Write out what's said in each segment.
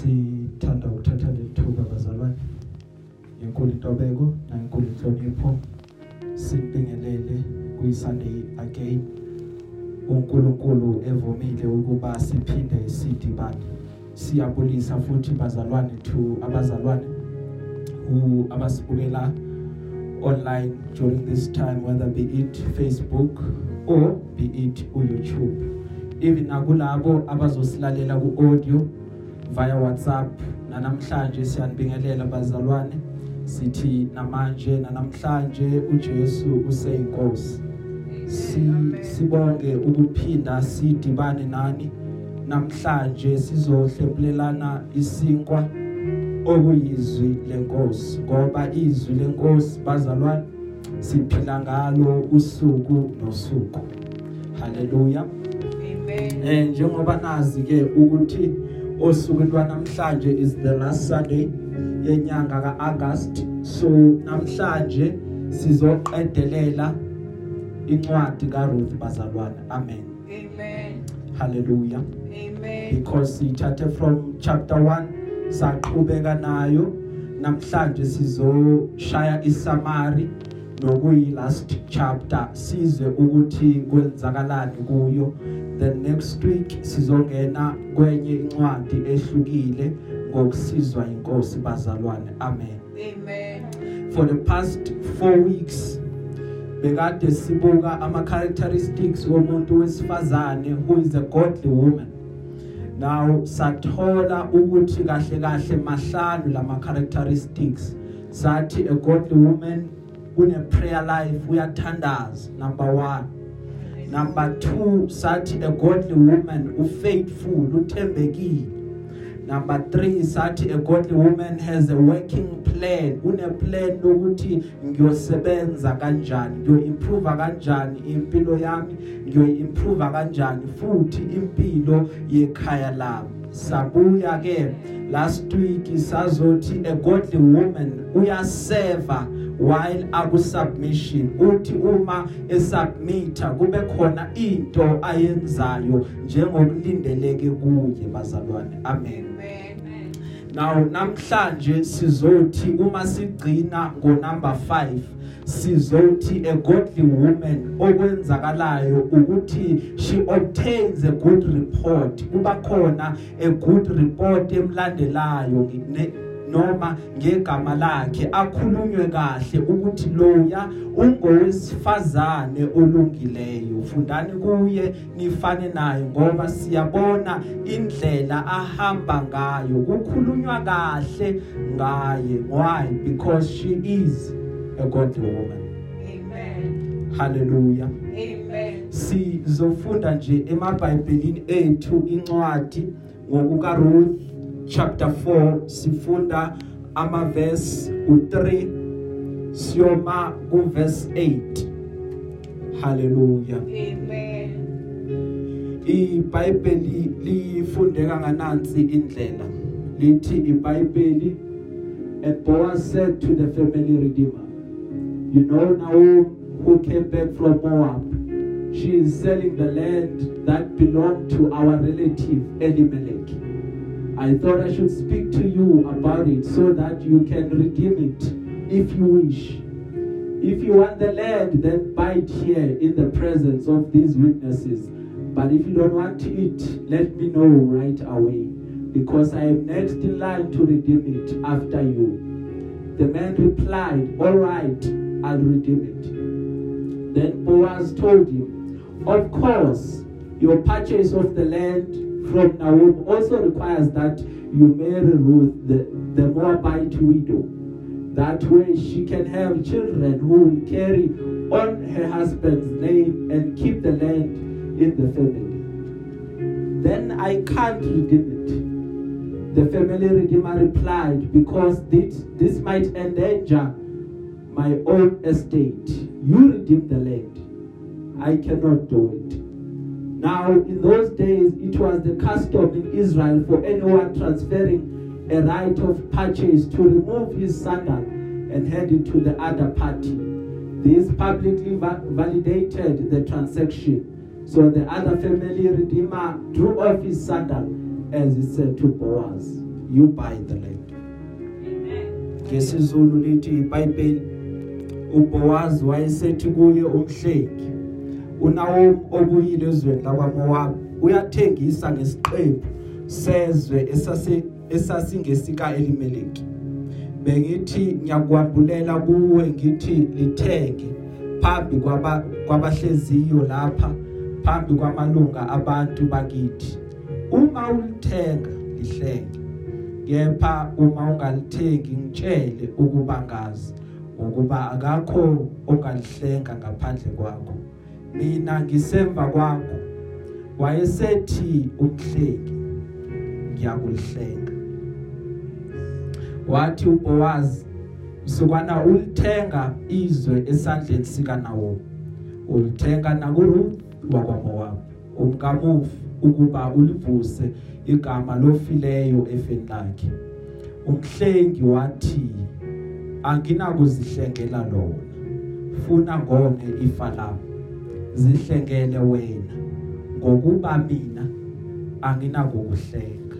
sithanda ukuthatha lethuba bazalwane. Inkulu intobeko nayinkulu inhlonipho. Sibingelele kuyisunday again. uNkulunkulu evumile ukuba siphinde sidibane. Siyabulisa futhi bazalwane to abazalwane who abasibukela online during this time whether be it Facebook or be it uYouTube. Even nakulabo abazosilalela kuaudio via WhatsApp. Nanamhlanje siyanibingelela bazalwane. Sithi namanje nanamhlanje uJesu useyinkosi. Si sibonge ukuphinda sidibane nani. Namhlanje sizohlephulelana isinkwa okuyizwi lenkosi ngoba izwi lenkosi bazalwane siphila ngalo usuku nosuku. Haleluya Amen. eh njengoba nazi ke ukuthi osuku lwanamhlanje is the last sunday yenyanga kaAugust. So namhlanje sizoqedelela incwadi kaRuth bazalwane. Amen. Amen. hallelujah. Amen. because sithathe from chapter 1 saqhubeka nayo. Namhlanje sizoshaya isamari. Nokuyi last chapter sizwe ukuthi kwenzakalani kuyo. The next week sizongena kwenye incwadi ehlukile ngokusizwa inkosi bazalwane. Amen. Amen. for the past 4 weeks bekade sibuka ama characteristics womuntu wesifazane who is a godly woman. Now sathola ukuthi kahle kahle mahlanu lama characteristics sathi a godly woman une prayer life uyathandaza number 1 number 2 sathi a godly woman ufaithful uthembekile number 3 sathi a godly woman has a working plan une plan lokuthi ngiyosebenza kanjani ngiyoimprove kanjani impilo yami ngiyoimprove kanjani futhi impilo yekhaya lami. Sabuya ke last week sazothi a godly woman uyaseva while akusubmission. Uthi uma esubmita kube khona into ayenzayo njengokulindeleke kuye bazalwane. Amen. Amen. now namhlanje sizothi uma sigcina ngo number 5 sizothi a godly woman okwenzakalayo ukuthi she obtains a good report. Kuba khona a good report emlandelayo noma ngegama lakhe. Akhulunywe kahle ukuthi loya ungowesifazane olungileyo. Fundani kuye nifane naye ngoba siyabona indlela ahamba ngayo. Kukhulunywa kahle ngaye. Why? Because she is a godly woman Amen. hallelujah. Amen. sizofunda nje emabhayibhelini ethu incwadi ngokuka Ruth chapter 4 sifunda ama verse u3 siyoma ku verse 8 hallelujah. Amen. iBhayibheli lifundeka nganansi indlela. Lithi iBhayibheli and Boaz said to the family redeemer. You know Naomi who came back from Moab. She is selling the land that belonged to our relative Elimelech. I thought I should speak to you about it so that you can redeem it if you wish. If you want the land then buy it here in the presence of these witnesses. But if you don't want it let me know right away because I am next in line to redeem it after you. The man replied all right I'll redeem it then Boaz told him of course your purchase of the land from Naomi also requires that you marry Ruth the, the Moabite widow that way she can have children who will carry on her husband's name and keep the land in the family. Then I can't redeem it. The family redeemer replied, because this, this might endanger my own estate. You redeem the land. I cannot do it. Now, in those days, it was the custom in Israel for anyone transferring a right of purchase to remove his sandal and hand it to the other party. This publicly va- validated the transaction. So the other family redeemer drew off his sandal as he said to Boaz, you buy the land ngesizulu lithi iBhayibheli uBoaz wayesethi kuye umhlengi uNahum obuyile ezweni lakwaMoab uyathengisa ngesiqephu sezwe esase esasingesika Elimeleki bengithi ngiyakwambulela kuwe ngithi lithenge phambi kwaba kwabahleziyo lapha phambi kwamalunga abantu bakithi. Uma ulithenga lihlenge. Kepha uma ungalithengi ngitshele ukuba ngazi. Ngokuba akakho ongalihlenga ngaphandle kwakho. Mina ngisemva kwakho. Wayesethi umhlengi ngiyakulihlenga wathi uBoaz sukwana ulithenga izwe esandleni sika Nawo ulithenga nakuRuth wakwaMoab umkamufi ukuba ulivuse igama lofileyo efeni lakhe umhlengi wathi anginakuzihlengela lona. Funa ngone ifa lami. Zihlengele wena. Ngokuba mina anginakukuhlenga.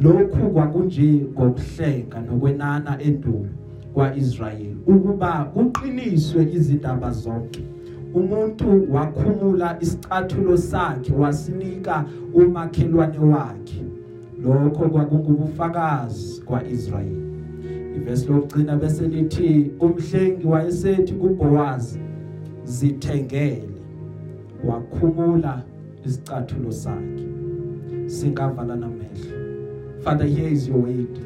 Lokhu kwakunje ngokuhlenga nokwenana endulo kwaIsrayeli ukuba kuqiniswe izindaba zonke. Umuntu wakhumula isicathulo sakhe wasinika umakhelwane wakhe. Lokho kwakungubufakazi kwaIsrayeli. Ivesi lokugcina bese lithi umhlengi wayesethi kuBoaz zithengele. Wakhumula isicathulo sakhe. Singavala namehlo father here is your word.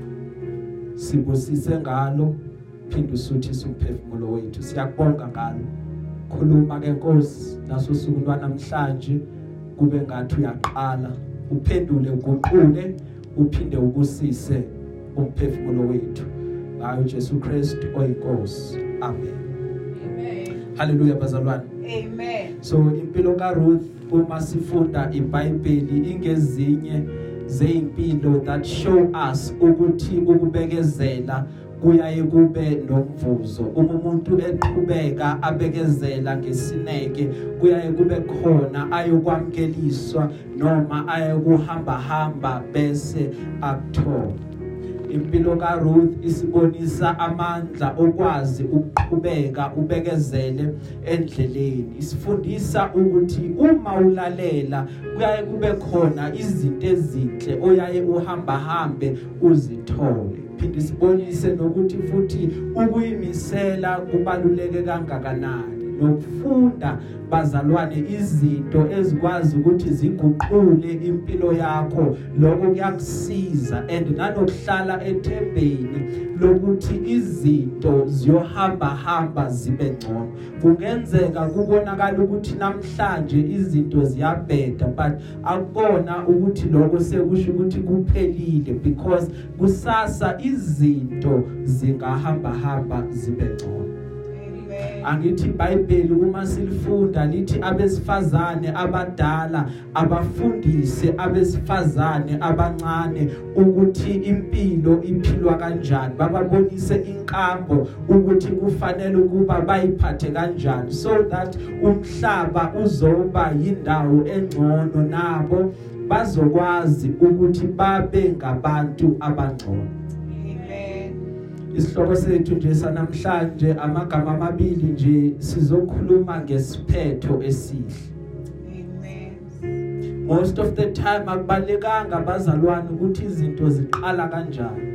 Sibusise ngalo phinde usuthise umphefumulo wethu. Siyakubonga ngalo. Khuluma ke Nkosi naso suku lwanamhlanje kube ngathi uyaqala. Uphendule uguqule uphinde ubusise umphefumulo wethu. Ngayo Jesu Christ oyinkosi. Amen. Amen. haleluya bazalwane. Amen. so impilo kaRuth uma sifunda iBhayibheli ingezinye zeimpilo that show us ukuthi ukubekezela kuyaye kube nomvuzo. Uma umuntu eqhubeka abekezela ngesineke kuyaye kube khona ayokwamkeliswa noma ayokuhamba hamba bese akuthola. Impilo kaRuth isibonisa amandla okwazi ukuqhubeka ubekezele endleleni. Isifundisa ukuthi uma ulalela kuyaye kube khona izinto ezinhle oyaye uhamba hambe uzithole. Phinde sibonise nokuthi futhi ukuyimisela kubaluleke kangakanani. Nokufunda bazalwane izinto ezikwazi ukuthi ziguqule impilo yakho lokho kuyakusiza and nanokuhlala ethembeni lokuthi izinto ziyohamba hamba zibe ngcono kungenzeka kubonakala ukuthi namhlanje izinto ziyabheda but akubona ukuthi lokho sekusho ukuthi kuphelile because kusasa izinto zingahamba hamba zibe ngcono. Angithi iBhayibheli uma silifunda lithi abesifazane abadala abafundise abesifazane abancane ukuthi impilo iphilwa kanjani bababonise inkambo ukuthi kufanele ukuba bayiphathe kanjani so that umhlaba uzoba yindawo engcono nabo bazokwazi ukuthi babe ngabantu abangcono Amen. Isihloko sethu nje sanamhlanje amagama amabili nje sizokhuluma ngesiphetho esihle Amen. most of the time akubalekanga abazalwane ukuthi izinto ziqala kanjani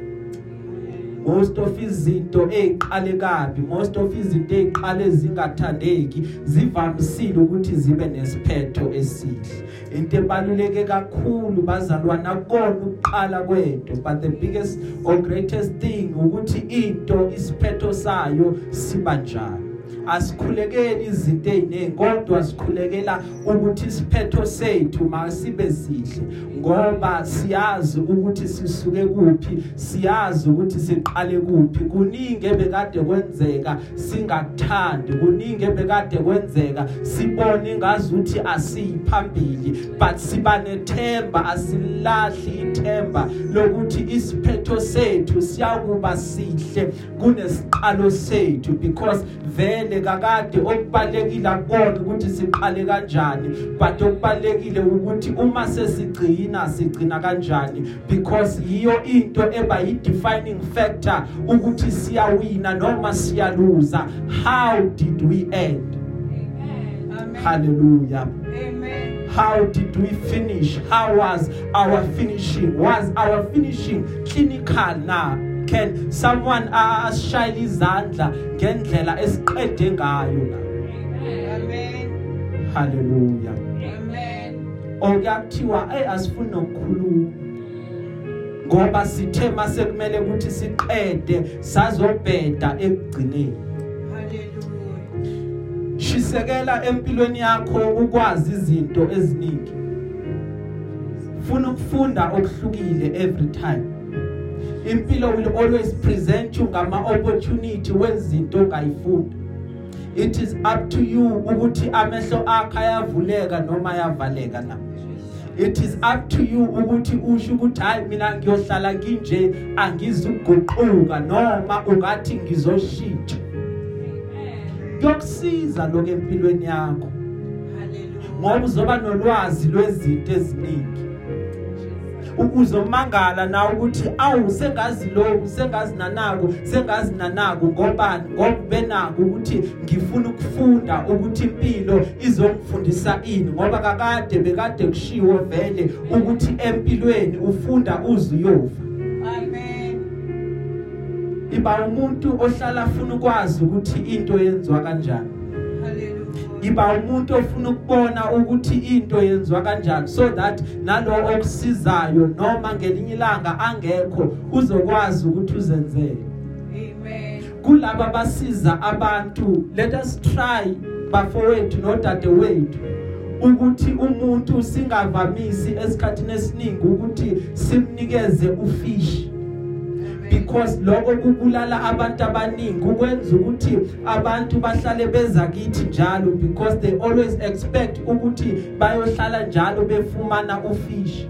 most of izinto eziqale kabi most of izinto eziqale zingathandeki zivamisile ukuthi zibe nesiphetho esihle. Into ebaluleke kakhulu bazalwana akona ukuqala kwento but the biggest or greatest thing ukuthi into isiphetho sayo siba njani asikhulekeli izinto eziningi kodwa sikhulekela ukuthi isiphetho sethu masibe sihle ngoba siyazi ukuthi sisuke kuphi siyazi ukuthi siqale kuphi. Kuningi ebekade kwenzeka singakuthandi. Kuningi ebekade kwenzeka sibone ngazuthi asiyiphambili but siba nethemba asilahli ithemba lokuthi isiphetho sethu siyakuba sihle kunesiqalo sethu because vele kakade okubalekile akona ukuthi siqale kanjani but okubalekile ukuthi uma sesigcina sigcina sigcina kanjani because yiyo into eba yi defining factor ukuthi siyawina noma siyaluza. How did we end? Amen. hallelujah. Amen. how did we finish? How was our finishing? Was our finishing clinical na? Can someone ashayile izandla ngendlela esiqede ngayo na Amen. hallelujah Amen. okuyakuthiwa hey asifuni nokukhuluma ngoba sithe mase kumele ukuthi siqede sazobheda ekugcineni Hallelujah. shisekela empilweni yakho ukwazi izinto eziningi funa ukufunda okuhlukile every time impilo will always present you ngama opportunity wezinto ongayifunda. It is up to you ukuthi amehlo akho ayavuleka noma ayavaleka na. It is up to you ukuthi usho ukuthi hayi mina ngiyohlala nginje angizuguquka noma ungathi ngizoshintsha. Kuyokusiza lokho empilweni yakho. Hallelujah. ngoba uzoba nolwazi lwezinto eziningi. Ukuzomangala na ukuthi awu sengazi lo sengazi nanako sengazi nanako ngobani ngoba benako ukuthi ngifuna ukufunda ukuthi impilo izongifundisa ini ngoba kakade bekade kushiwo vele ukuthi empilweni ufunda uzuyofa Amen. iba umuntu ohlala afuna ukwazi ukuthi into yenziwa kanjani Hallelujah. Iba umuntu ofuna ukubona ukuthi into yenziwa kanjani so that nalo okusizayo noma ngelinye ilanga angekho uzokwazi ukuthi uzenzele Amen. kulabo abasiza abantu let us try bafowethu nodadewethu ukuthi umuntu singavamisi esikhathini esiningi ukuthi simnikeze ufish because lokho kubulala abantu abaningi ukwenza ukuthi abantu bahlale beza kithi njalo because they always expect ukuthi bayohlala njalo befumana ufish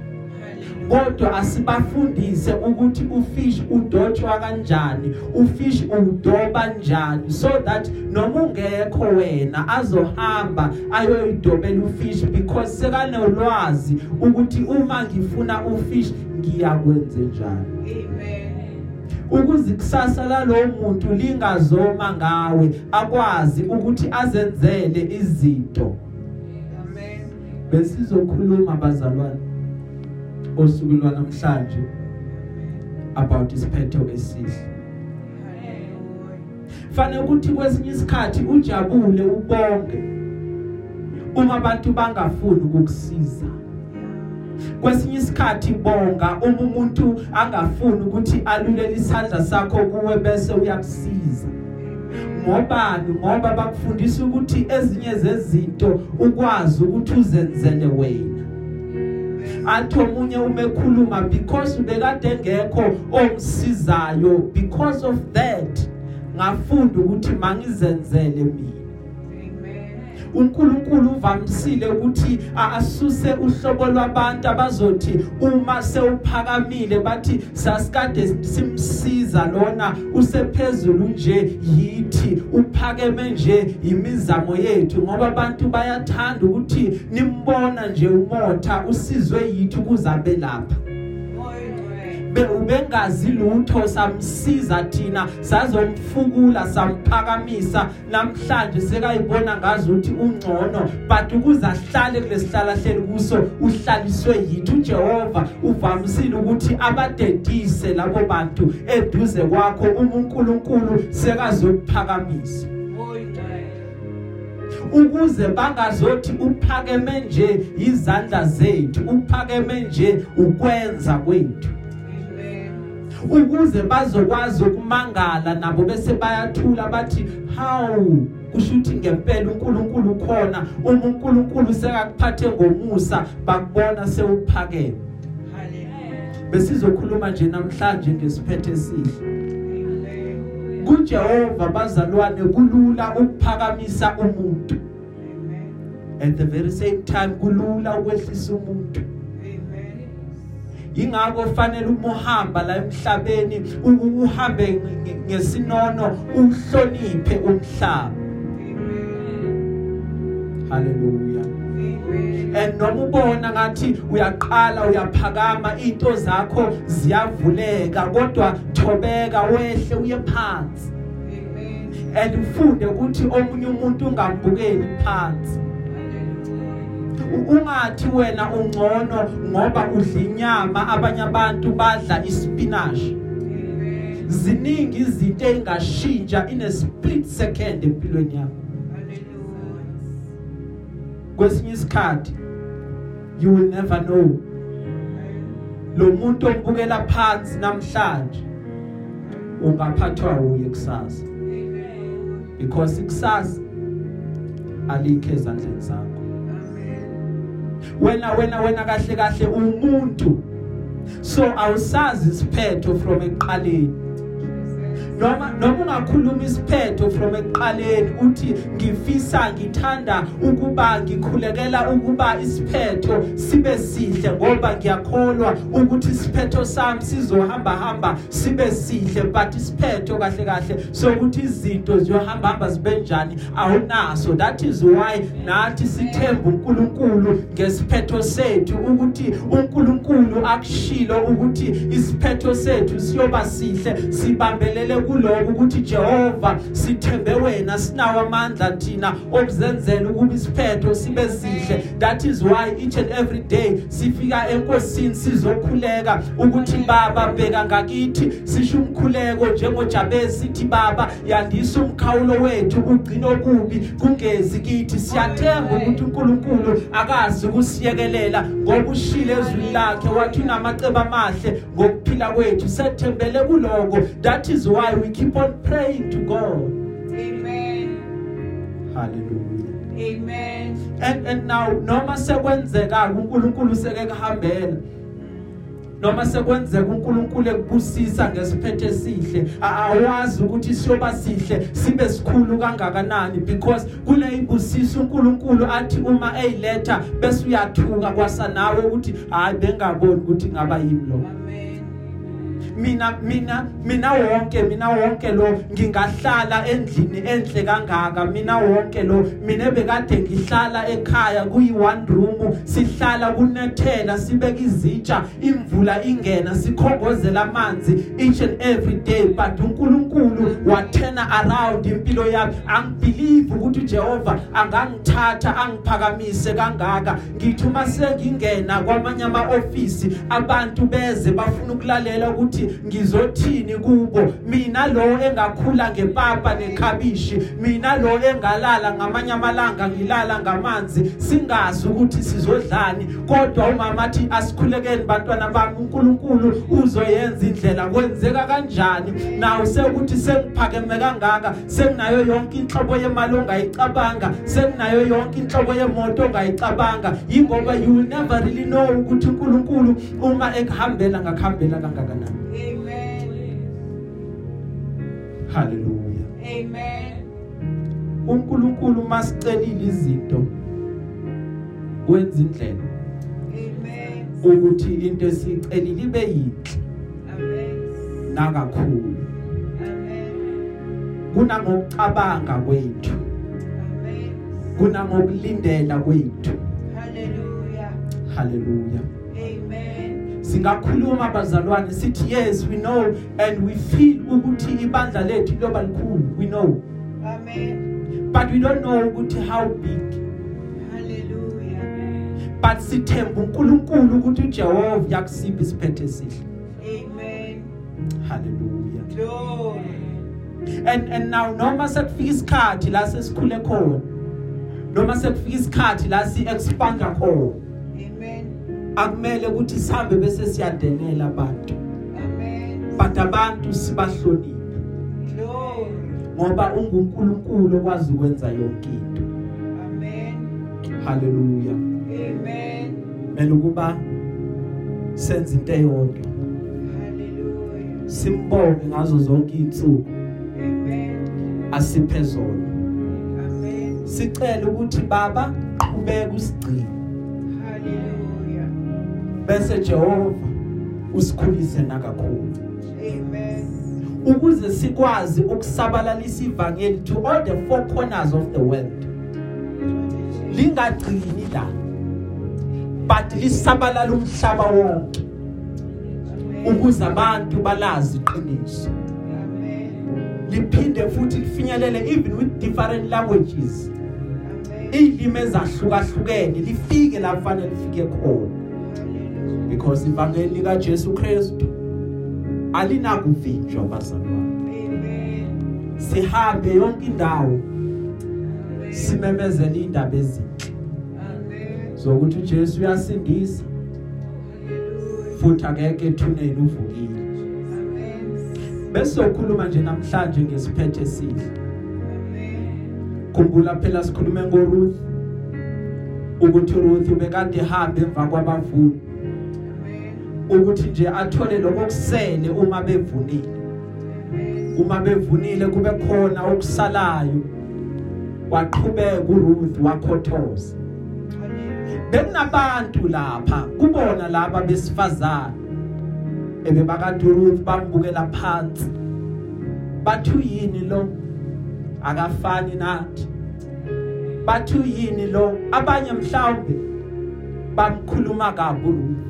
kodwa asibafundise ukuthi ufish udotshwa kanjani ufish udoba kanjani so that noma ungekho wena azohamba ayoyidobela ufish because sekanolwazi ukuthi uma ngifuna ufish ngiyakwenze njani Amen. Ukuze kusasa lalowo muntu lingazoma ngawe akwazi ukuthi azenzele izinto. Amen. besizokhuluma bazalwane osuku lwanamhlanje about isiphetho esihle. Fanele ukuthi kwesinye isikhathi ujabule ubonge uma abantu bangafuni ukukusiza. Kwesinye isikhathi bonga uma umuntu angafuni ukuthi alulele isandla sakho kuwe bese uyakusiza. Ngobani? Ngoba bakufundisa ukuthi ezinye zezinto ukwazi ukuthi uzenzele wena. Athi omunye umekhuluma because ubekade engekho ongisizayo because of that ngafunda ukuthi mangizenzele mina. Amen. uNkulunkulu uvamisile ukuthi a- asuse uhlobo lwabantu abazothi uma sewuphakamile bathi sasikade simsiza lona usephezulu nje yithi uphakeme nje imizamo yethu ngoba abantu bayathanda ukuthi nimbona nje umotha usizwe yithi kuzabe lapha Amen. be ubengazi lutho samsiza thina sazomfukula samphakamisa. Namhlanje sekayibona ngazi ukuthi ungcono but ukuze ahlale kulesihlala hleli kuso uhlaliswe yithi uJehova uvamisile ukuthi abadedise labo bantu eduze kwakho. Uma uNkulunkulu sekazokuphakamisa ukuze bangazothi uphakeme nje izandla zethu uphakeme nje ukwenza kwethu. Ukuze bazokwazi ukumangala nabo bese bayathula bathi how kushuthi ngempela uNkulunkulu khona uma uNkulunkulu sekakuphathe ngomusa bakubona sewuphakeme Hallelujah. besizokhuluma nje namhlanje ngesiphethe esihle Amen. kuJehova bazalwane kulula ukuphakamisa umuntu Amen. at the very same time kulula ukwehlisa umuntu Amen. Ingakho fanele uma uhamba la emhlabeni uhambe nge- nge- ngesinono uhloniphe umhlaba. Haleluya. And noma ubona ngathi uyaqala uyaphakama into zakho ziyavuleka kodwa thobeka wehle uye phansi. And ufunde ukuthi omunye umuntu ungambukeli phansi. Ungathi wena ungcono ngoba udla inyama abanye abantu badla ispinach Amen. ziningi izinto engashintsha in a split second empilweni yakho Hallelujah. kwesinye isikhathi you will never know lo muntu ombukela phansi namhlanje ungaphathwa uye kusasa Amen. because ikusasa alikho ezandleni zakho Amen. Wena wena wena kahle kahle umuntu. So awusazi isiphetho from eqaleni noma noma ungakhuluma isiphetho from eqaleni uthi ngifisa ngithanda ukuba ngikhulekela ukuba isiphetho sibe sihle ngoba ngiyakholwa ukuthi isiphetho sami sizohamba hamba sibe sihle but isiphetho kahle kahle sokuthi izinto ziyohamba hamba zibe njani awunaso. That is why nathi sithemba uNkulunkulu ngesiphetho sethu ukuthi uNkulunkulu akushilo ukuthi isiphetho sethu siyoba sihle sibambelele kuloko ukuthi Jehova sithembe wena sinawo amandla thina okuzenzela ukuba isiphetho sibe sihle. That is why each and every day sifika enkosini sizokhuleka ukuthi baba bheka ngakithi. Sisho umkhuleko njengojabesi sithi baba yandisa umkhawulo wethu ugcina okubi. Kungezi kithi siyathemba ukuthi uNkulunkulu akazi ukusiyekelela ngoba ushile ezwini lakhe wathi unamacebo amahle ngokuphila kwethu. Sethembele kuloko. That is why we keep on praying to God Amen. hallelujah Amen. and and now noma sekwenzeka uNkulunkulu seke kuhambela noma sekwenzeka uNkulunkulu ekubusisa ngesiphethe esihle awazi ukuthi siyoba sihle sibe sikhulu kangakanani because kuneyibusiso uNkulunkulu athi uma eyiletha bese uyathuka kwasanawe ukuthi hayi bengaboni ukuthi ngaba yini lo Amen. Mina mina mina wonke mina wonke lo ngingahlala endlini enhle kangaka mina wonke lo. Mina bekade ngihlala ekhaya kuyi one room sihlala kunethela sibeka izitsha imvula ingena sikhongozela amanzi each and every day. But uNkulunkulu wathena around impilo yami. Angibelieve ukuthi uJehova angangithatha angiphakamise kangaka. Ngithi uma sengingena kwamanye ama office abantu beze bafuna ukulalela ukuthi ngizothini kubo? Mina lo engakhula ngepapa nekhabishi mina lo engalala ngamanye amalanga ngilala ngamanzi. Singazi ukuthi sizodlani kodwa umama athi asikhulekeni bantwana bami uNkulunkulu uzoyenza indlela kwenzeka kanjani? Nawe sekuthi sengiphakeme kangaka senginayo yonke inhlobo yemali ongayicabanga senginayo yonke inhlobo yemoto ongayicabanga. Ingoba you will never really know ukuthi uNkulunkulu uma ekuhambela ngakuhambela kangakanani. Haleluya Amen. uNkulunkulu masicelile izinto wenza indlela Amen. ukuthi into esicelile ibe yinhle Amen. nakakhulu Amen. kunangokucabanga kwethu Amen. kunangokulindela kwethu Hallelujah. haleluya Amen. Singakhuluma bazalwane sithi yes we know and we feel ukuthi ibandla lethu loba likhulu we know Amen. but we don't know ukuthi how big Hallelujah. but sithemba uNkulunkulu ukuthi uJehova yakusipha isiphethe esihle Amen. haleluya Glory. and and now noma sekufika isikhathi la sesikhule khona noma sekufika isikhathi la si expanda khona Amen. Akumele ukuthi sihambe bese siyadenela abantu Amen. but abantu sibahloniphe Glory. ngoba unguNkulunkulu okwazi ukwenza yonke into Amen. haleluya Amen. mele ukuba senze into eyodwa Hallelujah. simbonge ngazo zonke izinsuku Amen. asiphe zona Amen. sicela ukuthi baba ubeke usigcine. Bese Jehova usikhulise nakakhulu Amen. ukuze sikwazi ukusabalalisa ivangeli to all the four corners of the world lingagcini la but lisabalala umhlaba wonke ukuze abantu balazi iqiniso Amen. liphinde futhi lifinyelele even with different languages Amen. ilimi ezahlukahlukene lifike la kufanele lifike khona Hallelujah. Because ivangeli lika Jesu Kristu alinakuvinjwa bazalwane Amen. sihambe yonke indawo Amen. simemezele indaba ezinhle Amen. zokuthi uJesu uyasindisa Hallelujah. futhi akeke ethuneni uvukile Amen. bese ukhuluma nje namhlanje ngesiphethe esihle Amen. khumbula phela sikhulume ngoRuth ukuthi uRuth ubekade ehamba emva kwabavuni Amen. Ukuthi nje athole lokusele uma bevunile. Uma bevunile kube khona okusalayo waqhubeka uRuth wakhothoza. Bekunabantu lapha kubona laba besifazana ebebakade uRuth bambukela phansi. Bathu yini lo? Akafani nathi. Bathu yini lo? Abanye mhlawumbe bamkhuluma kabi uRuth.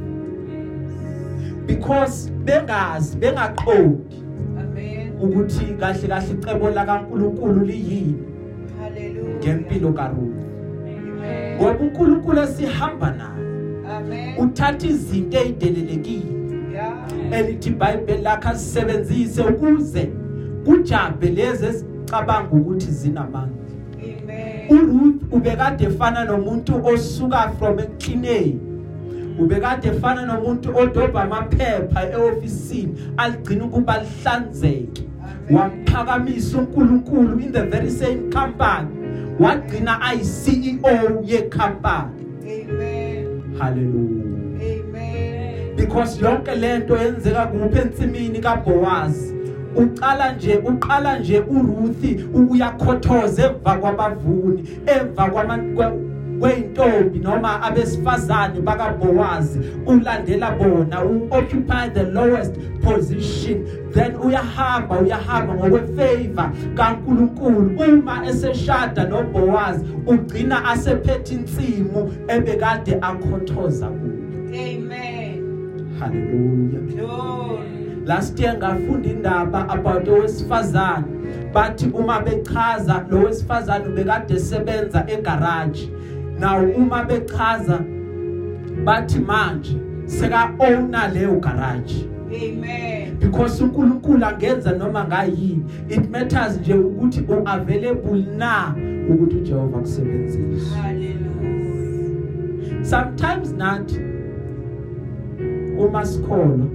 Because bengazi bengaqondi Amen. ukuthi kahle kahle icebo la kaNkuluNkulu liyini Hallelujah. ngempilo kaRuth Amen. ngoba uNkulunkulu esihamba naye Amen. uthatha izinto ezidelelekile Yeah. elithi iBhayibheli lakhe asisebenzise ukuze kujabe lezi ezicabanga ukuthi zinamandla Amen. uRuth ubekade efana nomuntu osuka from eklineni ubekade efana nomuntu odobha amaphepha eofisini aligcina ukuba lihlanzeke. Waphakamisa uNkulunkulu in the very same company. Wagcina ayi CEO yecompany Amen. hallelujah. Amen. because yonke lento yenzeka kuphi ensimini kaBoaz uqala nje uqala nje uRuthi uyakhothoza emva kwabavuni emva kwama kweintombi noma abesifazane bakaBoaz ulandela bona uoccupy the lowest position. Then uyahamba uyahamba ngokwefavor kaNkuluNkulu. Uma eseshada noBoaz ugcina asephethe insimu ebekade akhothoza kuyo Amen. hallelujah. Glory. last year ngafunda indaba about owesifazane. Bathi uma bechaza lo wesifazane ubekade esebenza egarage now uma bechaza bathi manje seka owner leyo garage Amen. because uNkulunkulu angenza noma ngayini it matters nje ukuthi u available na ukuthi uJehova kusebenzise Hallelujah. sometimes nathi uma sikholwa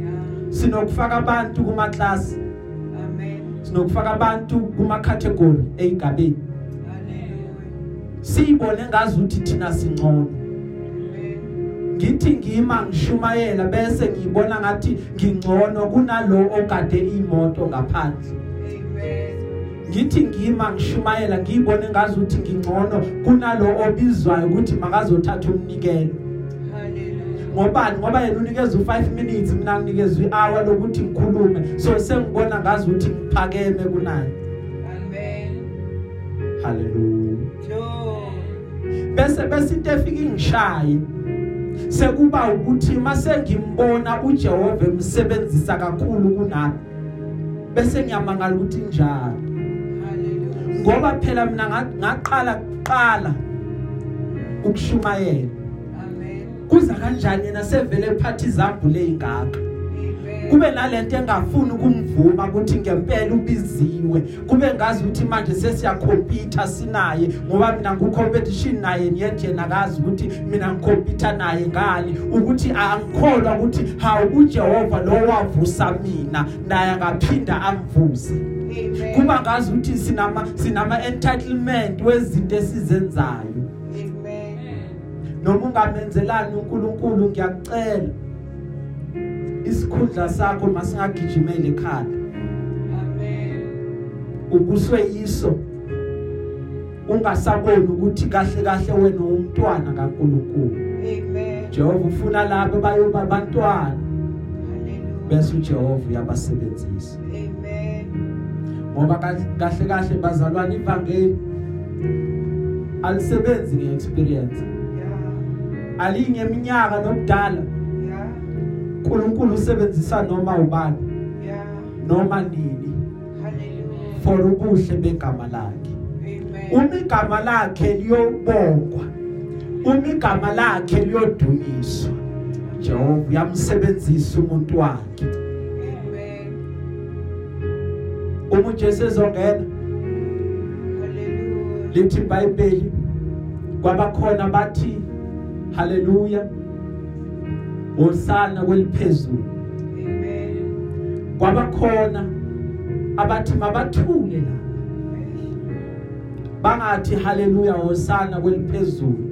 Yeah. sinokufaka abantu kuma class Amen. sinokufaka abantu kuma category Hallelujah. Siyibone ngazi ukuthi thina singcono Amen. ngithi ngima ngishumayela bese ngiyibona ngathi ngingcono kunalo ogade imoto ngaphandle Amen. ngithi ngima ngishumayela ngiyibone ngazi ukuthi ngingcono kunalo obizwayo ukuthi makazothatha umnikelo Hallelujah. ngobani ngoba yena unikeza u5 minutes mina nginikeza i-hour lokuthi ngikhulume so sengibona ngazi ukuthi ngiphakeme kunaye Amen. haleluya Glory. Bese bese into efika ingishaye sekuba ukuthi mase ngimbona uJehova emsebenzisa kakhulu kunami bese ngiyamangala ukuthi njalo ngoba phela mina nga- ngaqala kuqala ukushumayela Amen. kuza kanjani yena sevele ephatha izambule ezingaka Amen. Kube nalento engafuni ukumvuma ukuthi ngempela ubiziwe. Kube ngazi ukuthi manje sesiyakhompyutha sinaye ngoba mina ngucompetition naye yet yena akazi ukuthi mina ngikhompyutha naye ngani. Ukuthi angikholwa ukuthi hawu uJehova lo wavusa mina naye angaphinda amvuse. Amen. kuba ngazi ukuthi sinama sinama entitlement wezinto esizenzayo. Amen. noma ungamenzelani uNkulunkulu ngiyakucela isikhundla sakho masingagijimela ekhaya Amen. ubuswe yiso ungasaboni ukuthi kahle kahle wena umntwana kaNkuluNkulu Amen. Jehova ufuna labo bayoba abantwana Hallelujah. bese uJehova uyabasebenzisa Amen. ngoba kahle kahle kahle bazalwane ivangeli alisebenzi ngeexperience Yeah. alingeminyaka nobudala Yeah. uNkulunkulu usebenzisa noma ubani Yeah. noma nini Hallelujah. for ubuhle begama lakhe Amen. uma igama lakhe liyobongwa uma igama lakhe liyodunyiswa Jehova uyamsebenzisa umuntu wakhe Amen. uma uJesu ezongena Hallelujah. lithi iBhayibheli kwabakhona bathi haleluya usana kweliphezulu. Amen. kwabakhona abathi mabathule la. Bangathi haleluya hosana kweliphezulu.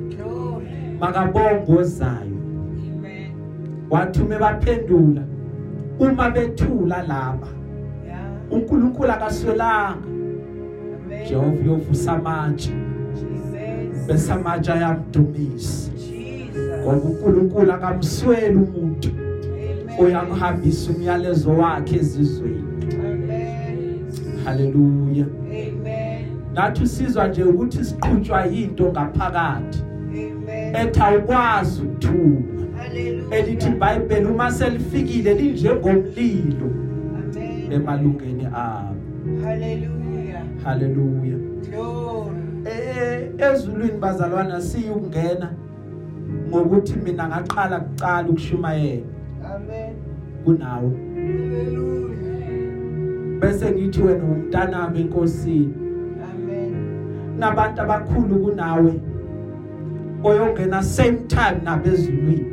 Makabongo ozayo. Amen. wathi uma baphendula uma bethula laba uNkulunkulu akaswelanga. Amen. Jehova yovusa amatshe. Bese amatshe ayamdumisa. Ngoba uNkulunkulu akamsweli umuntu Amen. oyakuhambisa umyalezo wakhe ezizweni Amen. haleluya Amen. nathi usizwa nje ukuthi siqhutshwa yinto ngaphakathi Amen. ethi awukwazi ukuthula Hallelujah. elithi iBhayibheli uma selifikile linjengomlilo Amen. emalungeni abo Hallelujah. haleluya Glory. eh ezulwini bazalwana siyukungena ngokuthi mina ngaqala kucala ukushumayela Amen. kunawe Hallelujah. bese ngithi wena umntanami enkosini Amen. nabantu abakhulu kunawe oyongena same time nabezulwini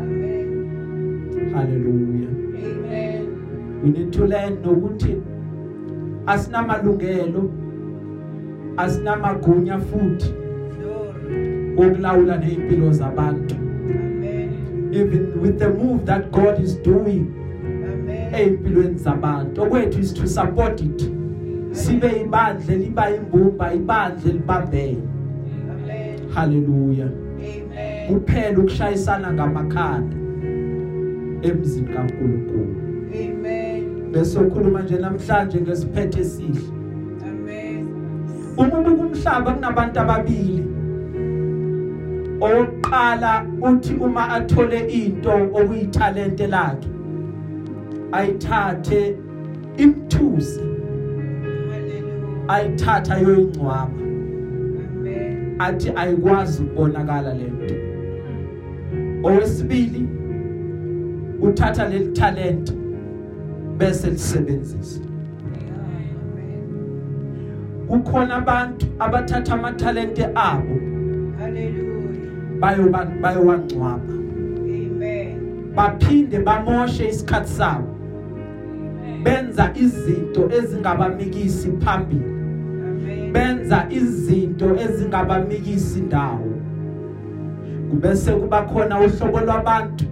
Amen. haleluya Amen. we need to learn nokuthi asinamalungelo asinamagunya futhi Glory. okulawula nezimpilo zabantu Amen. even with the move that God is doing Amen. ezimpilweni zabantu okwethu is to support it sibe ibandle liba imbumba ibandle libambene Amen. haleluya Amen. kuphela ukushayisana ngamakhanda emzini kaNkuluNkulu Amen. bese ukhuluma nje namhlanje ngesiphethe esihle Amen. uma ubuka umhlaba kunabantu ababili oqala uthi uma athole into okuyithalente lakhe ayithathe imthusi Hallelujah. ayithatha yoyincwaba Amen. athi ayikwazi ukubonakala lento owesibili uthatha leli talent bese lisebenzisa Amen. kukhona abantu abathatha amathalente abo Hallelujah. bayoba bayowancwaba Amen. baphinde bamoshe isikhathi sabo benza izinto ezingabamikisi phambili Amen. benza izinto ezingabamikisi indawo kubese kuba khona uhlobo lwabantu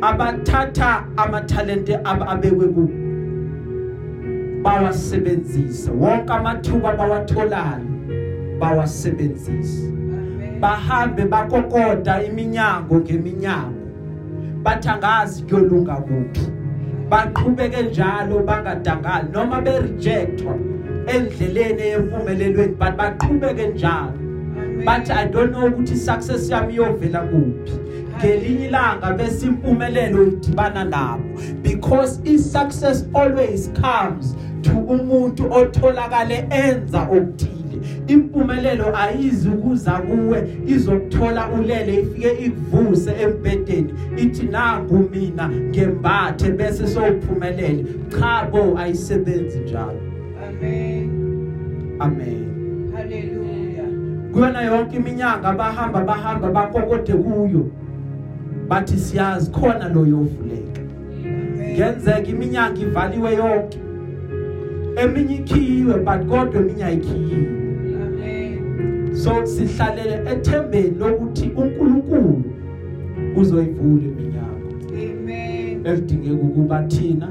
abathatha amathalente abo abekwe ku bawasebenzisa wonke amathuba bawatholayo bawasebenzisa Amen. Bahambe bakokoda iminyango ngeminyango. Bathangazi kuyolunga kuphi. Baqhubeke njalo bangadangali noma berejectwa endleleni yempumelelweni but baqhubeke njalo. Bathi i don't know ukuthi success yami iyovela kuphi. Ngelinye ilanga bese impumelelo idibana nabo. Because i success always comes to umuntu otholakale enza okuthile. Impumelelo ayizi ukuza kuwe izokuthola ulele ifike ikuvuse embedeni ithi nangu mina ngembathe bese sowuphumelele cha bo ayisebenzi njalo Amen. amen Hallelujah. kuyona yonke iminyanga bahamba bahamba bakokode kuyo bathi siyazi khona lo yovuleka Amen. ngenzeka iminyanga ivaliwe yonke eminye ikhiyiwe but kodwa eminye ayikhiyiwe Amen. So sihlalele ethembeni lokuthi uNkulunkulu uzoyivula iminyango Amen. elidingeka ukuba thina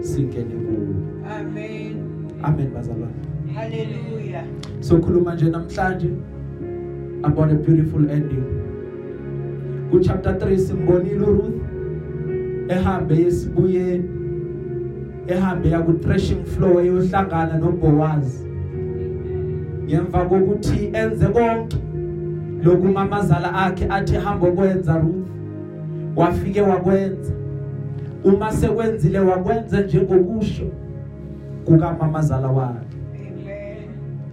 singene kuyo Amen. amen bazalwane Hallelujah. so khuluma nje namhlanje about a beautiful ending ku chapter 3 simbonile uRuth ehambe yesibuyeni ehambe ya ku threshing floor eyohlangana noBoaz ngemva kokuthi enze konke lokumamazala akhe athi hamba okwenza Ruth wafike wakwenza uma sekwenzile wakwenza njengokusho kukamamazala wakhe Amen.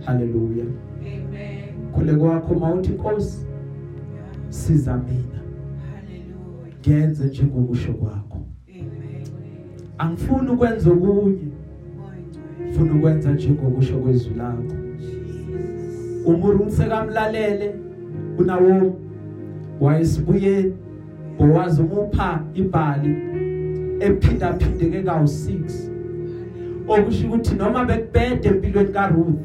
haleluya Amen. khule kwakho mawuthi Nkosi Yeah. siza mina Hallelujah. ngenze njengokusho kwakho Amen. angifuni ukwenza okunye ufuna ukwenza njengokusho kwezwi lakho Jesus. umuru sekamlalele unawo wayesibuyeni bowazi umupha ibhali ephinda phindeke kawu 6 okusho ukuthi noma bekubhede empilweni kaRuth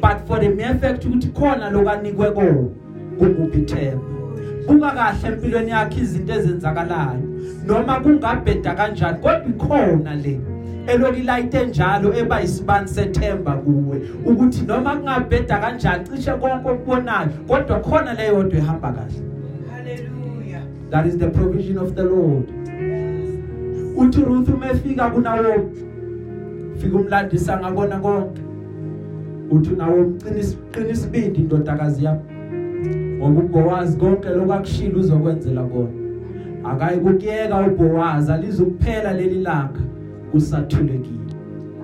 but for the mere fact ukuthi khona lokanikwe ko kumuphi ithemba? Buka kahle empilweni yakhe izinto ezenzakalayo noma kungabheda kanjani kodwa ikhona le. Eloki light enjalo eba isibani sethemba kuwe ukuthi noma kungabheda kanjani cishe konke okubonayo kodwa khona le yodwa ehamba kahle. Hallelujah. that is the provision of the Lord. Uthi Ruth umefika kunawo fika umlandisa ngabona konke. Uthi nawo umqinisa qinisa ibindi indodakazi yami. Ngoba uBoaz konke lokakushila uzokwenzela kona. Akayi kukiyeka uBoaz alizukuphela leli langa. Usathulekile.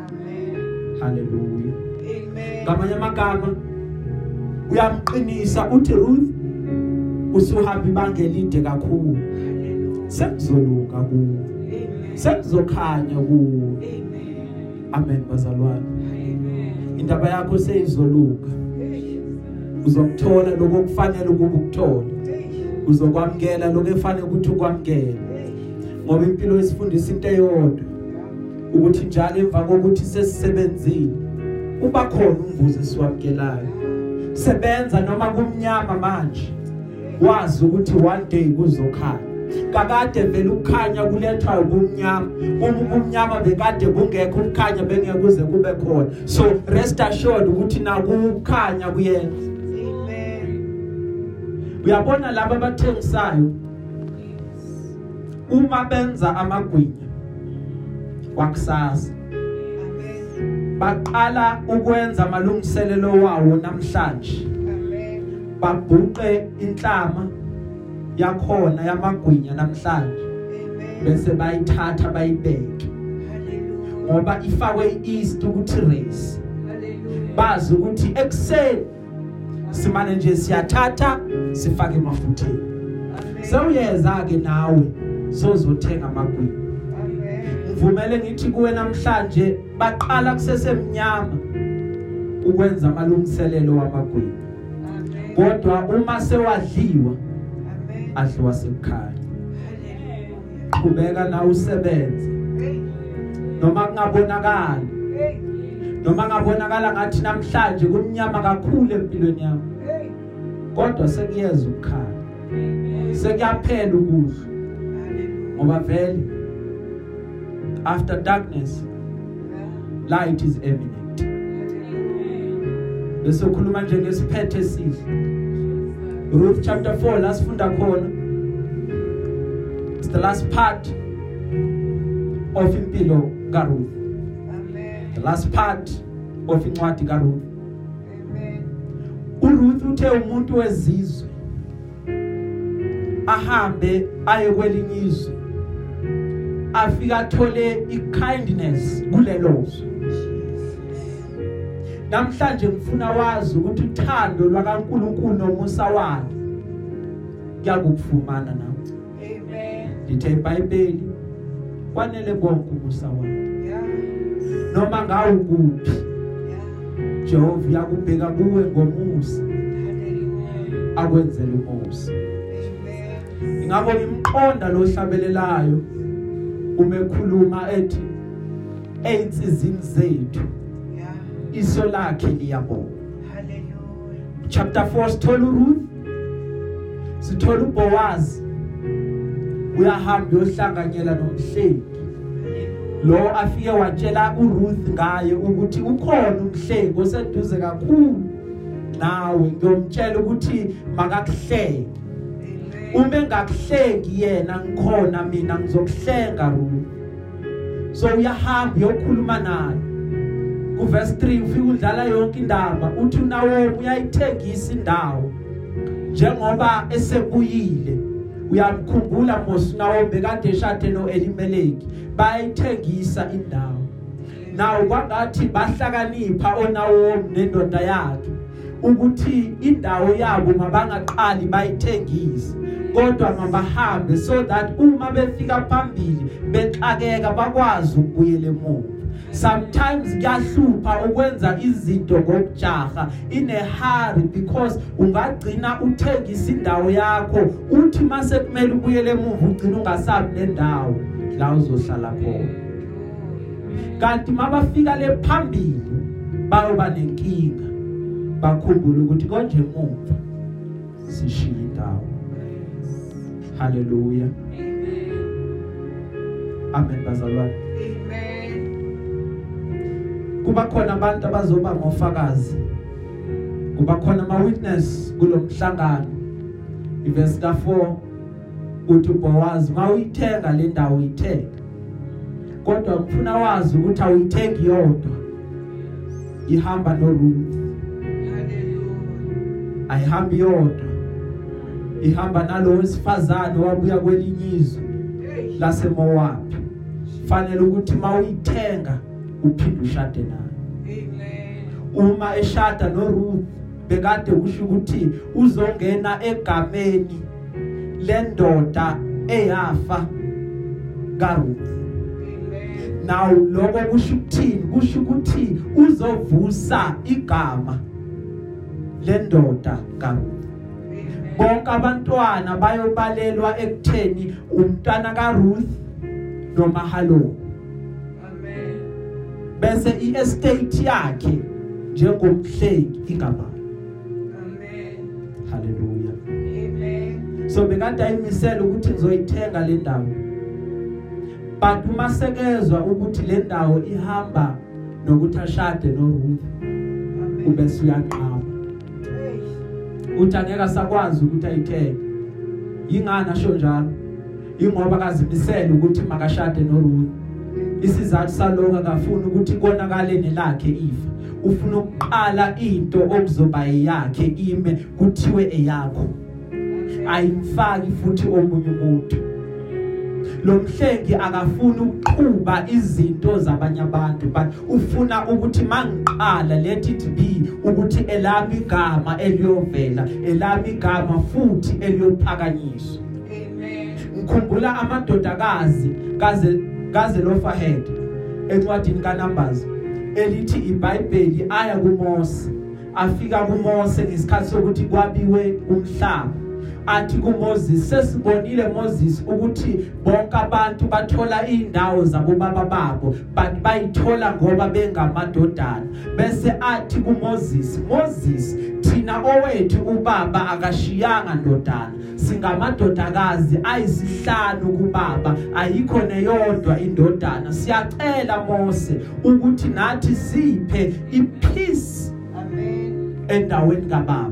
Amen. haleluya Amen. ngamanye amagama uyamqinisa uthi Ruth usuhamba ibanga elide kakhulu. Hallelujah. sekuzoluka kuwe. Amen. sekuzokhanya kuwe. Amen. amen bazalwane. Amen. indaba yakho seyizoluka uzokuthola lokho okufanele ukuba ukuthole uzokwamkela lokho efanele ukuthi ukwamkele ngoba impilo isifundisa into eyodwa. Ukuthi njalo emva kokuthi sesisebenzile uba khona umvuzo esiwamkelayo sebenza noma kumnyama manje wazi ukuthi one day kuzokhanya. Kakade vele ukukhanya kulethwa ubumnyama uma ubumnyama bekade bungekho ukukhanya bengeke kuze kube khona. So rest assured ukuthi nakukhanya kuyenza. Uyabona laba abathengisayo? Uma benza amagwinya kwakusasa Amen. baqala ukwenza amalungiselelo wawo namhlanje Amen. babhuqe inhlama yakhona yamagwinya namhlanje Amen. bese bayithatha bayibeke Hallelujah. ngoba ifakwe iEast ukuthi race Hallelujah. bazi ukuthi ekseni simane nje siyathatha sifake emafutheni Amen. sewuyeza ke nawe sozothenga amagwinya Ngivumele ngithi kuwe namhlanje baqala kusesemnyama ukwenza amalungiselelo wamagwinya. Kodwa uma sewadliwa adliwa sekukhanya qhubeka na usebenze. Noma kungabonakala noma ngabonakala ngathi namhlanje kumnyama kakhulu empilweni yami. Kodwa sekuyeza ukukhanya sekuyaphela ukudla. Ngoba vele after darkness light is eminent bese ukhuluma nje ngesiphethe esihle Ruth chapter 4 la sifunda khona it's the last part of impilo kaRuth Amen. the last part of incwadi kaRuth Amen. uRuth uthe umuntu wezizwe ahambe aye kwelinye izwe afika athole ikindness kulelo zwe namhlanje ngifuna wazi ukuthi uthando lwakaNkuluNkulu nomusa wakhe kuyakufumana nawe Amen. lithe iBhayibheli kwanele konke umusa wakhe Yeah. noma ngawu kuphi Yeah. Jehova yakubheka kuwe ngomusa Hallelujah. akwenzele umusa Amen. ingakho ngimqonda lo hlabelelayo uma ekhuluma ethi einsizini zethu. Yeah. iso lakhe liyabona Hallelujah. chapter 4 sithola uRuth. Sithola uBoaz uyahamba yohlanganyela nomhlengi. Lo afike watshela uRuth ngaye ukuthi ukhona umhlengi oseduze kakhulu. Nawe ngiyomtshela ukuthi makakuhlenge. Uma engakuhlengi yena ngikhona mina ngizokuhlenga Ruth. So uyahamba uyokhuluma naye. Kuverse 3 ufika udlala yonke indaba uthi unawo uyayithengisa indawo. Njengoba esebuyile uyamkhumbula Mosinawo bekade eshade noElimeleki bayithengisa indawo. Nawo kwangathi bahlakanipha onawo nendoda yakhe ukuthi indawo yabo mabangaqali bayithengise. Kodwa mabahambe so that uma befika phambili bexakeka bakwazi ukubuyela emuva. Sometimes kuyahlupha ukwenza izinto ngokujaha in a hurry because ungagcina uthengisa indawo yakho uthi mase kumele ubuyele emuva ugcina ungasabi nendawo la uzohlala khona. Kanti mabafika le phambili bayoba nenkinga bakhumbule ukuthi konje emuva sishiya indawo haleluya amen bazalwane. Amen. kuba khona abantu abazoba ngofakazi. Kuba khona ama witness kulomhlangano iverse ka4 uthi Boaz mawuyithenga le ndawo uyithenga. Kodwa ngifuna wazi ukuthi awuyithengi yodwa. Ihamba no Ruth Hallelujah. ayihambi yodwa. Ihamba nalo wesifazane wabuya kwelinye izwe Hey. laseMoab fanele ukuthi mawuyithenga uphinde ushade nayo Amen. uma eshada noRuth bekade kusho ukuthi uzongena egameni lendoda eyafa kaRuth now lokho kusho ukuthini kusho ukuthi uzovusa igama lendoda kaRuth. Bonke abantwana bayobalelwa ekutheni umntwana kaRuth noMahaloni Amen. bese iestate yakhe njengomhleki igama Amen. haleluya Amen. so bekade ayimisela ukuthi ngizoyithenga le ndawo but uma sekezwa ukuthi le ndawo ihamba nokuthi ashade noRuth Amen. ube suyanqaba Hey. uthi angeke asakwazi ukuthi ayithenge. Yingani asho njalo? Ingoba kazimisela ukuthi makashade noRuth. Isizathu saloko akafuni ukuthi konakale nelakhe ifa. Ufuna ukuqala into okuzoba yakhe ime kuthiwe eyakho. Ayimfaki futhi omunye umuntu. Lo mhlengi akafuni ukuqhuba izinto zabanye abantu but ufuna ukuthi mangiqala let it be ukuthi elami igama eliyovela elami igama futhi eliyophakanyiswa Amen. ngikhumbula amadodakazi kaze kaze lofahed encwadini kaNumbers elithi iBhayibheli aya kuMose afika kuMose ngesikhathi sokuthi kwabiwe umhlaba athi kuMoses sesibonile Moses ukuthi bonke abantu bathola indawo zabo baba babo but bayithola ngoba bengamadodana. Bese athi kuMoses Moses thina owethu ubaba akashiyanga ndodana. Singamadodakazi ayisihlanu kubaba ayikho neyodwa indodana. Siyacela Mose ukuthi nathi siphe ipeace Amen. endaweni kababa.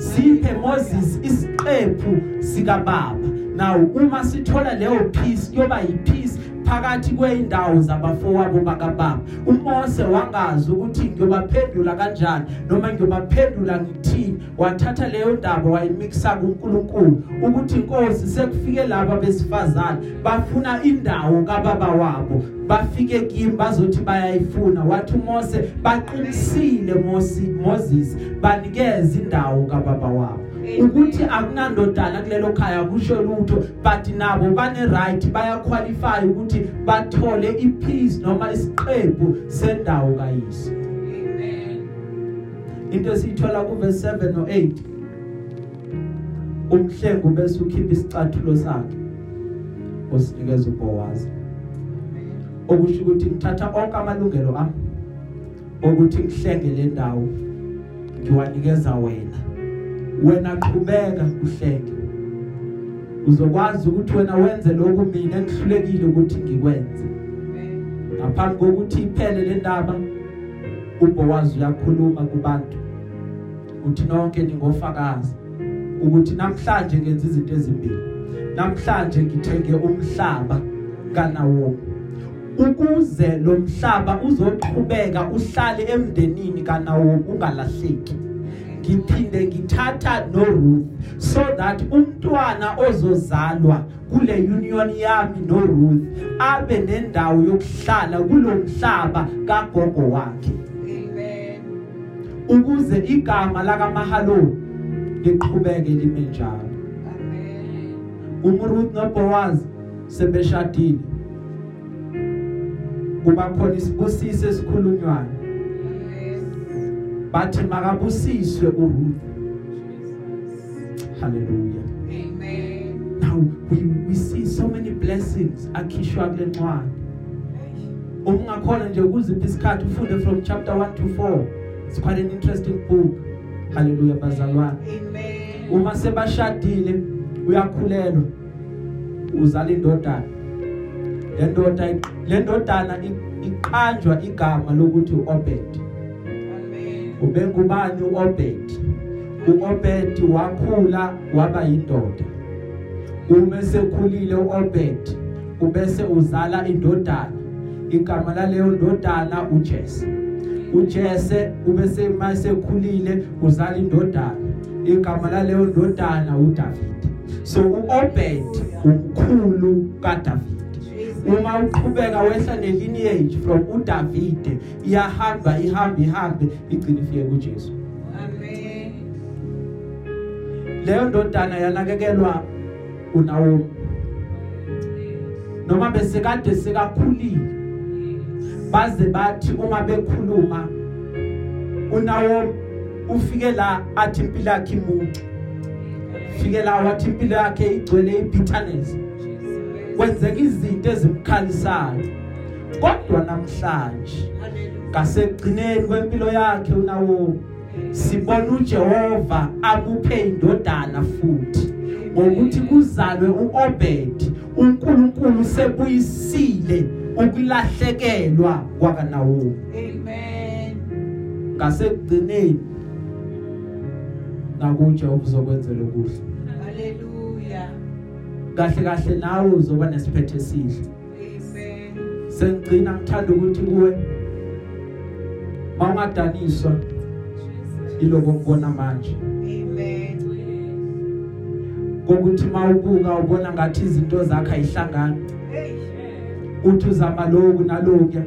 Siphe Moses isiqephu sika baba now uma sithola leyo peace kuyoba yipeace. Phakathi kweindawo zabafowabo bakababa. uMose wangazi ukuthi ngiyobaphendula kanjani noma ngiyobaphendula ngithini. Wathatha leyo ndaba wayimixa kuNkulunkulu ukuthi inkosi sekufike laba besifazane bafuna indawo kababa wabo. Bafike kimi bazothi bayayifuna. Wathi uMose baqinisile Moses Moses banikeza indawo kababa wabo. Ukuthi akunandodana kulelo khaya kusho lutho but nabo bane right baya qualify ukuthi bathole ipeace noma isiqephu sendawo kayise. Amen. into esiyithola ku verse 7 no 8 umhlengu bese ukhipha isicathulo sakhe osinikeza uBoaz okusho ukuthi ngithatha onke amalungelo ami ukuthi ngihlenge le ndawo ngiwanikeza wena. Wena qhubeka uhlenge uzokwazi ukuthi wena wenze lokhu mina engihlulekile ukuthi ngikwenze. Amen. ngaphambi kokuthi iphele le ndaba uBoaz uyakhuluma kubantu uthi nonke ningofakazi ukuthi namhlanje ngenza izinto ezimbili. Namhlanje ngithenge umhlaba kaNawomi ukuze lo mhlaba uzoqhubeka uhlale emndenini kaNawomi ungalahleki. Ngiphinde ngithatha no Ruth so that umntwana ozozalwa kule union yami no Ruth abe nendawo yokuhlala kulomhlaba kagogo wakhe Amen. ukuze igama laka Mahalo liqhubeke lime njalo Amen. uMruth noBoaz sebeshadile kuba khona isibusise esikhulunywayo. Bathi makabusiswe uRuth hallelujah. Amen. now we we see so many blessings akhishwa kule ncwadi. Ungakhona nje ukuzipha isikhathi ufunde from chapter 1 to 4 it's quite an interesting book. Hallelujah bazalwane. Amen. uma sebashadile uyakhulelwa. Uzala indodana. Le ndoda le ndodana i- iqanjwa igama lokuthi uObed. Amen. ubengubani uObed? uObed wakhula waba yindoda. Uma sekhulile uObed ubese uzala indodana. Igama laleyo ndodana uJese uJese ubese masekhulile uzala indodana. Igama laleyo ndodana uDavid. So uObed umkhulu kaDavid. Uma uqhubeka wehla nelineage from uDavid. Iyahamba ihamba ihambe igcina ifike kuJesu. Amen. leyo ndodana yanakekelwa uNaomi. Noma besekade sekakhulile baze bathi uma bekhuluma uNaomi ufike la athi impilo yakhe imuncu fike la wathi impilo yakhe igcwele ibitterness kwenzeka izinto ezimkhalisayo kodwa namhlanje ngasekugcineni kwempilo yakhe uNawomi sibona uJehova amuphe indodana futhi ngokuthi kuzalwe uObed uNkulunkulu sebuyisile ukulahlekelwa kwakanawomi Amen. ngasekugcineni nakuJehova uzokwenzela okuhle. Kahle kahle nawe uzoba nesiphethe esihle Amen. sengigcina ngithanda ukuthi kuwe mawungadaniswa iloko ngibona manje Amen. kokuthi mawubuka ubona ngathi izinto zakhe ayihlangani Hey. uthi uzama lokhu nalokuya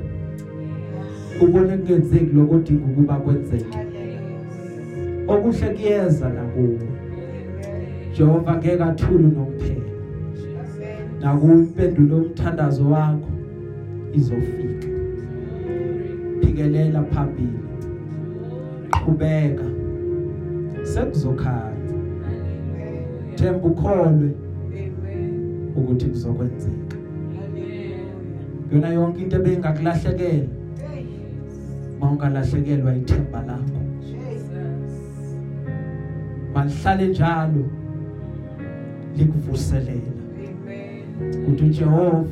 ubone kungenzeki lokho odinga ukuba kwenzeke Hallelujah. okuhle kuyeza nakuwe Amen. Jehova ngeke athule nomphela Amen. Nakuwe impendulo yomthandazo wakho izofika phikelela phambili qhubeka sekuzokhanya Amen. themba ukholwe Amen. ukuthi kuzokwenzeka Hallelujah. yona yonke into ebengakulahlekela Hey. mawungalahlekelwa ithemba lakho Jesus. malihlale njalo likuvuselela Amen. ukuthi uJehova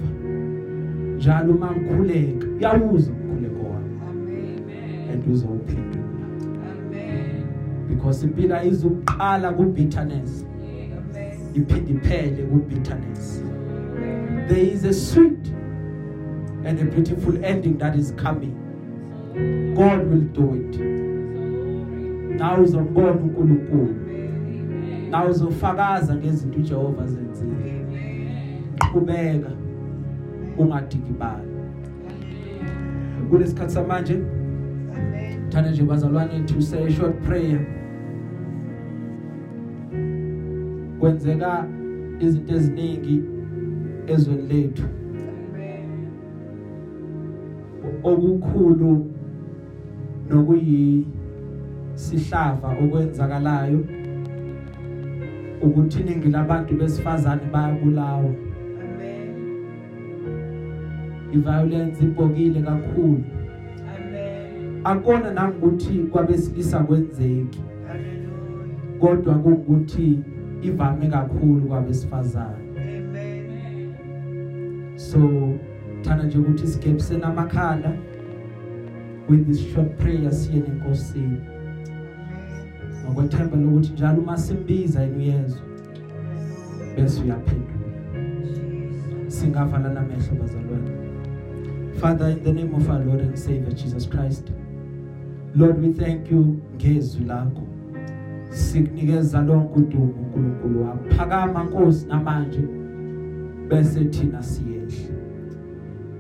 njalo uma ngikhuleka uyawuza umkhuleko wami Amen. and uzowuphendula Amen. because impilo izuqala ku bitterness Amen. iphinde iphele ku bitterness Amen. there is a sweet and a beautiful ending that is coming God will do it now uzombona uNkulunkulu Amen. now uzofakaza ngezinto uJehova zenzile Amen. qhubeka ungadikibali kulesikhathi samanje Amen. thana nje bazalwane to say a short prayer kwenzeka izinto eziningi ezweni lethu Amen. okukhulu nokuyi sihlava okwenzakalayo ukuthi iningi labantu besifazane bayabulawa Amen. Iviolence ibhokile kakhulu. Amen. akona nangokuthi kwabesilisa kwenzeki. Hallelujah. kodwa kungukuthi ivame kakhulu kwabesifazane. Amen. so thana nje ukuthi sigepse namakhanda with this short prayer siye nenkosini ngokwethemba lokuthi njalo uma simbiza yena uyezwa bese uyaphendula. Singavala namehlo bazalwane. Father in the name of our Lord and Savior Jesus Christ Lord we thank you. Ngezwi lakho. Sikunikeza lonke udumo uNkulunkulu wami. Phakama Nkosi namanje. Bese thina siyehle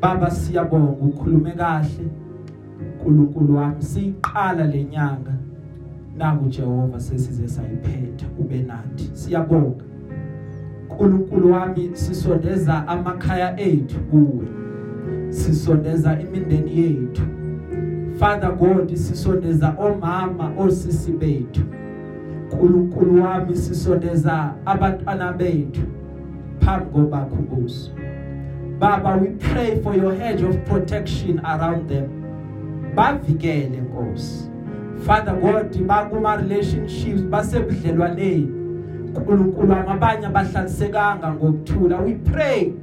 Baba siyabonga. Ukhulume kahle uNkulunkulu wami. Siqala lenyanga naku Jehova sesize sayiphetha. Ube nathi. Siyabonga. uNkulunkulu wami sisondeza amakhaya ethu kuwe. Sisondeza imindeni yethu. Father God sisondeza omama osisi bethu. uNkulunkulu wami sisondeza abantwana bethu. Phambi kobakho buso Baba we pray for your hedge of protection around them. Bavikele Nkosi. Father God bakuma relationships basebudlelwaneni. uNkulunkulu amabanye abahlalisekanga ngokuthula. We pray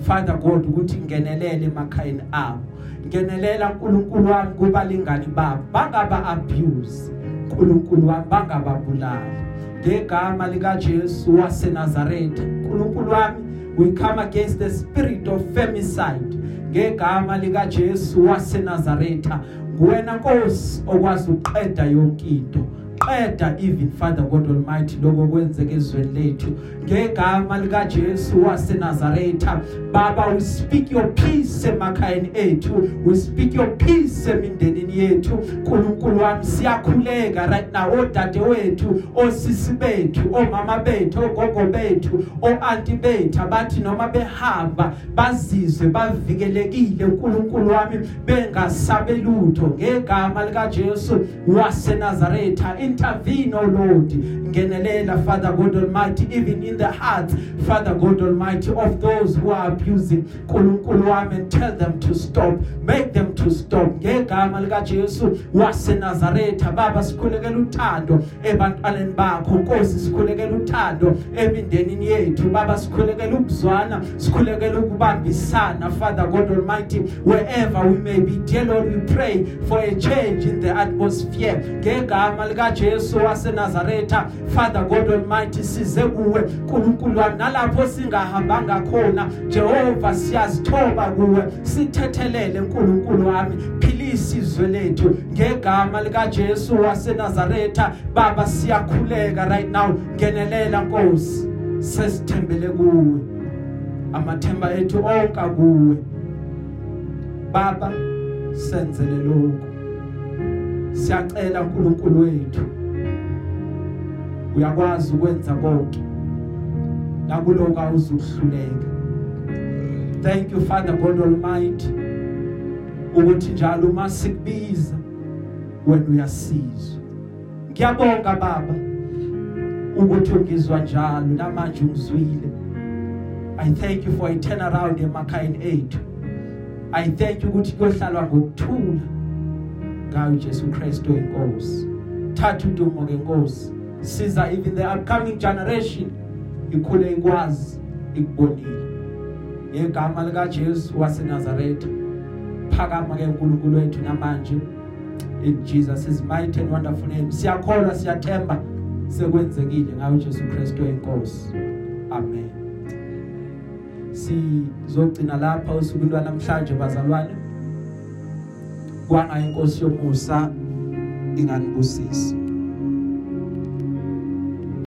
Father God ukuthi ngenelele emakhayeni abo. Ngenelela uNkulunkulu wami kubalingani babo. Bangaba abuse uNkulunkulu wami bangababulali ngegama lika Jesu waseNazaretha uNkulunkulu wami we come against the spirit of femicide. Ngegama lika Jesu waseNazaretha kuwena Nkosi okwazi uqeda yonke into. Qeda even Father God Almighty lokho kwenzeke ezweni lethu. Ngegama lika Jesu waseNazaretha baba we speak your peace emakhayeni ethu. We speak your peace emindenini yethu. uNkulunkulu wami siyakhuleka right now odade wethu osisi bethu omama bethu ogogo bethu oanti bethu. Abathi noma behamba bazizwe bavikelekile uNkulunkulu wami bengasabelutho ngegama lika Jesu waseNazaretha intervene oh Lord. Ngenelela Father God Almighty even in the hearts Father God Almighty of those who are abusing. uNkulunkulu wami and tell them to stop. Make them to stop. Ngegama lika Jesu waseNazaretha baba sikhulekela uthando ebantwaneni bakho. Nkosi sikhulekela uthando emindenini yethu. Baba sikhulekela ukuzwana sikhulekela ukubambisana Father God Almighty wherever we may be dear Lord we pray for a change in the atmosphere. Ngegama lika Jesu waseNazaretha Father God Almighty size kuwe. uNkulunkulu wami nalapho singahambanga khona Jehova siyazithoba kuwe. Sithethelele uNkulunkulu wami. Philisa izwe lethu. Ngegama lika Jesu waseNazaretha baba siyakhuleka right now. Ngenelela Nkosi. Sesithembele kuwe. Amathemba ethu onke kuwe. Baba senzele lokho siyacela uNkulunkulu wethu. Uyakwazi ukwenza konke. Nakuloko awuzukuhluleka thank you father god almighty ukuthi njalo uma sikubiza wena uyasizwa. Ngiyabonga baba ukuthi ungizwa njalo. Namanje ungizwile. I thank you for a turnaround emakhayeni ethu. I thank you ukuthi kuyohlalwa ngokuthula ngayo Jesu Kristu inkosi thatha udumo ngenkosi. Siza even the upcoming generation ikhule ikwazi ikubonile. Ngegama lika Jesu waseNazaretha phakama ke uNkulunkulu wethu namanje. In Jesus' mighty and wonderful name. Siyakholwa siyathemba sekwenzekile ngayo Jesu Kristu inkosi amen. Sizogcina lapha usuku lwanamhlanje bazalwane. Kwanga inkosi yomusa? Inganibusisi